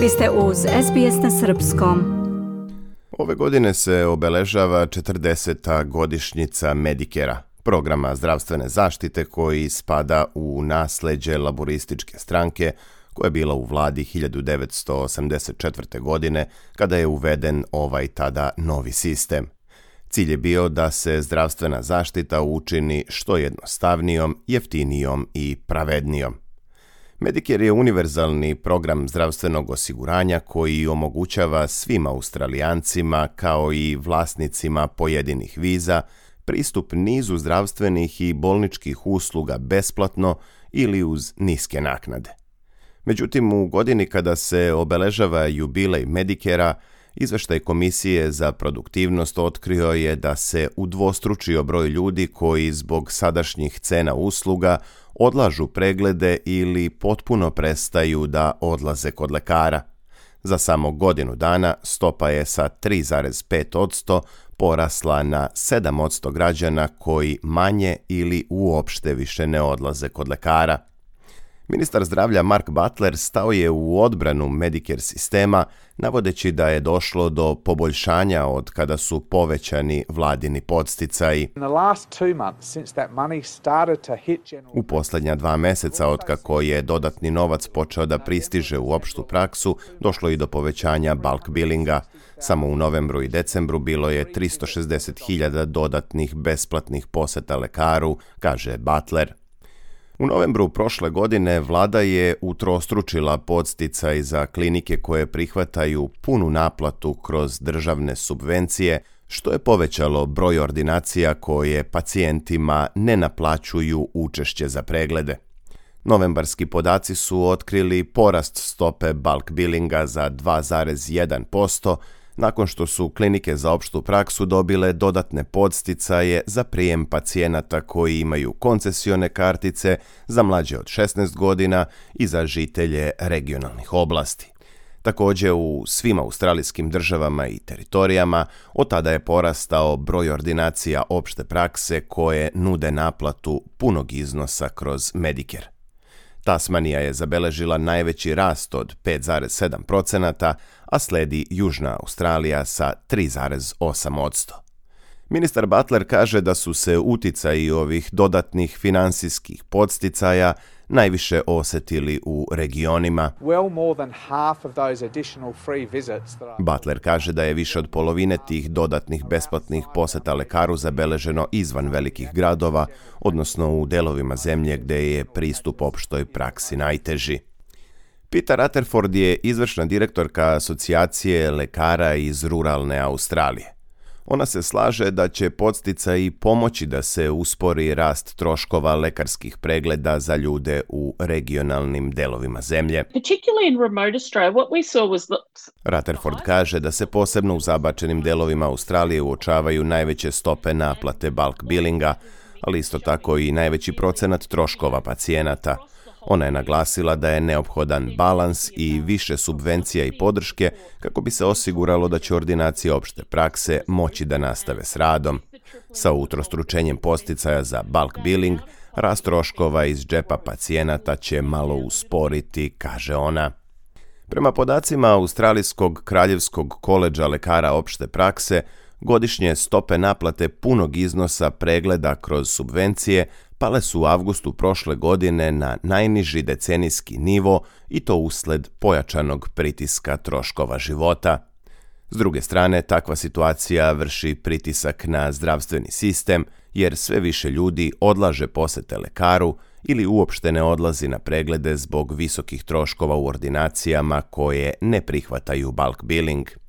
Vi ste uz SBS na Srpskom. Ove godine se obeležava 40. godišnjica Medikera, programa zdravstvene zaštite koji spada u nasleđe laborističke stranke koja je bila u vladi 1984. godine kada je uveden ovaj tada novi sistem. Cilj je bio da se zdravstvena zaštita učini što jednostavnijom, jeftinijom i pravednijom – Medicare je univerzalni program zdravstvenog osiguranja koji omogućava svim Australijancima kao i vlasnicima pojedinih viza pristup nizu zdravstvenih i bolničkih usluga besplatno ili uz niske naknade. Međutim, u godini kada se obeležava jubilej Medikera, Izveštaj Komisije za produktivnost otkrio je da se udvostručio broj ljudi koji zbog sadašnjih cena usluga odlažu preglede ili potpuno prestaju da odlaze kod lekara. Za samo godinu dana stopa je sa 3,5% porasla na 7% građana koji manje ili uopšte više ne odlaze kod lekara. Ministar zdravlja Mark Butler stao je u odbranu Medicare sistema, navodeći da je došlo do poboljšanja od kada su povećani vladini podsticaji. U posljednja dva meseca, otkako je dodatni novac počeo da pristiže u opštu praksu, došlo i do povećanja bulk billinga. Samo u novembru i decembru bilo je 360.000 dodatnih besplatnih poseta lekaru, kaže Butler. U novembru prošle godine vlada je utrostručila podsticaj za klinike koje prihvataju punu naplatu kroz državne subvencije, što je povećalo broj ordinacija koje pacijentima ne naplaćuju učešće za preglede. Novembarski podaci su otkrili porast stope bulk billinga za 2,1%, nakon što su klinike za opštu praksu dobile dodatne podsticaje za prijem pacijenata koji imaju koncesione kartice za mlađe od 16 godina i za žitelje regionalnih oblasti. Takođe u svim australijskim državama i teritorijama od tada je porastao broj ordinacija opšte prakse koje nude naplatu punog iznosa kroz Medicare. Tasmanija je zabeležila najveći rast od 5,7 a sledi Južna Australija sa 3,8 Ministar Butler kaže da su se uticaji ovih dodatnih finansijskih podsticaja najviše osetili u regionima. Butler kaže da je više od polovine tih dodatnih besplatnih poseta lekaru zabeleženo izvan velikih gradova, odnosno u delovima zemlje gde je pristup opštoj praksi najteži. Pita Rutherford je izvršna direktorka asocijacije lekara iz ruralne Australije. Ona se slaže da će podstica i pomoći da se uspori rast troškova lekarskih pregleda za ljude u regionalnim delovima zemlje. Rutherford kaže da se posebno u zabačenim delovima Australije uočavaju najveće stope naplate bulk billinga, ali isto tako i najveći procenat troškova pacijenata – Ona je naglasila da je neophodan balans i više subvencija i podrške kako bi se osiguralo da će ordinacije opšte prakse moći da nastave s radom. Sa utrostručenjem posticaja za bulk billing, rast troškova iz džepa pacijenata će malo usporiti, kaže ona. Prema podacima Australijskog kraljevskog koleđa lekara opšte prakse, godišnje stope naplate punog iznosa pregleda kroz subvencije pale su u avgustu prošle godine na najniži decenijski nivo i to usled pojačanog pritiska troškova života. S druge strane, takva situacija vrši pritisak na zdravstveni sistem jer sve više ljudi odlaže posete lekaru ili uopšte ne odlazi na preglede zbog visokih troškova u ordinacijama koje ne prihvataju bulk billing –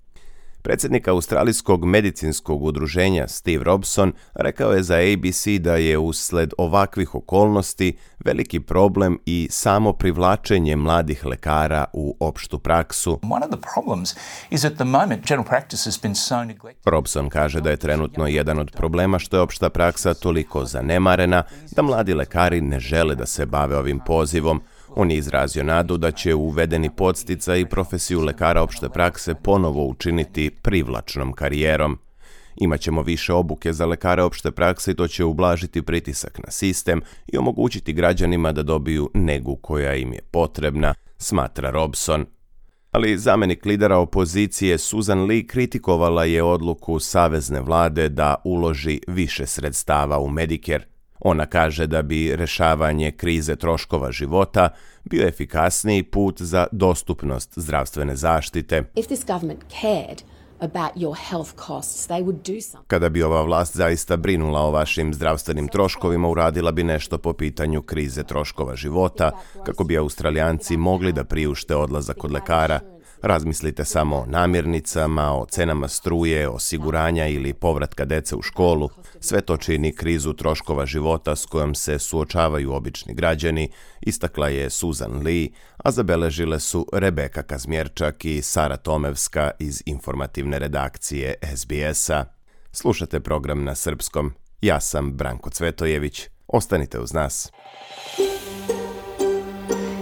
Predsednik Australijskog medicinskog udruženja Steve Robson rekao je za ABC da je usled ovakvih okolnosti veliki problem i samo privlačenje mladih lekara u opštu praksu. Robson kaže da je trenutno jedan od problema što je opšta praksa toliko zanemarena da mladi lekari ne žele da se bave ovim pozivom. On je izrazio nadu da će uvedeni podstica i profesiju lekara opšte prakse ponovo učiniti privlačnom karijerom. Imaćemo više obuke za lekare opšte prakse i to će ublažiti pritisak na sistem i omogućiti građanima da dobiju negu koja im je potrebna, smatra Robson. Ali zamenik lidera opozicije Susan Lee kritikovala je odluku savezne vlade da uloži više sredstava u Medicare. Ona kaže da bi rešavanje krize troškova života bio efikasniji put za dostupnost zdravstvene zaštite. If this government cared about your health costs, they would do something. Kada bi ova vlast zaista brinula o vašim zdravstvenim troškovima, uradila bi nešto po pitanju krize troškova života, kako bi australijanci mogli da priušte odlazak kod lekara, Razmislite samo o namirnicama, o cenama struje, osiguranja ili povratka dece u školu. Sve to čini krizu troškova života s kojom se suočavaju obični građani, istakla je Susan Lee, a zabeležile su Rebeka Kazmjerčak i Sara Tomevska iz informativne redakcije SBS-a. Slušate program na srpskom. Ja sam Branko Cvetojević. Ostanite uz nas.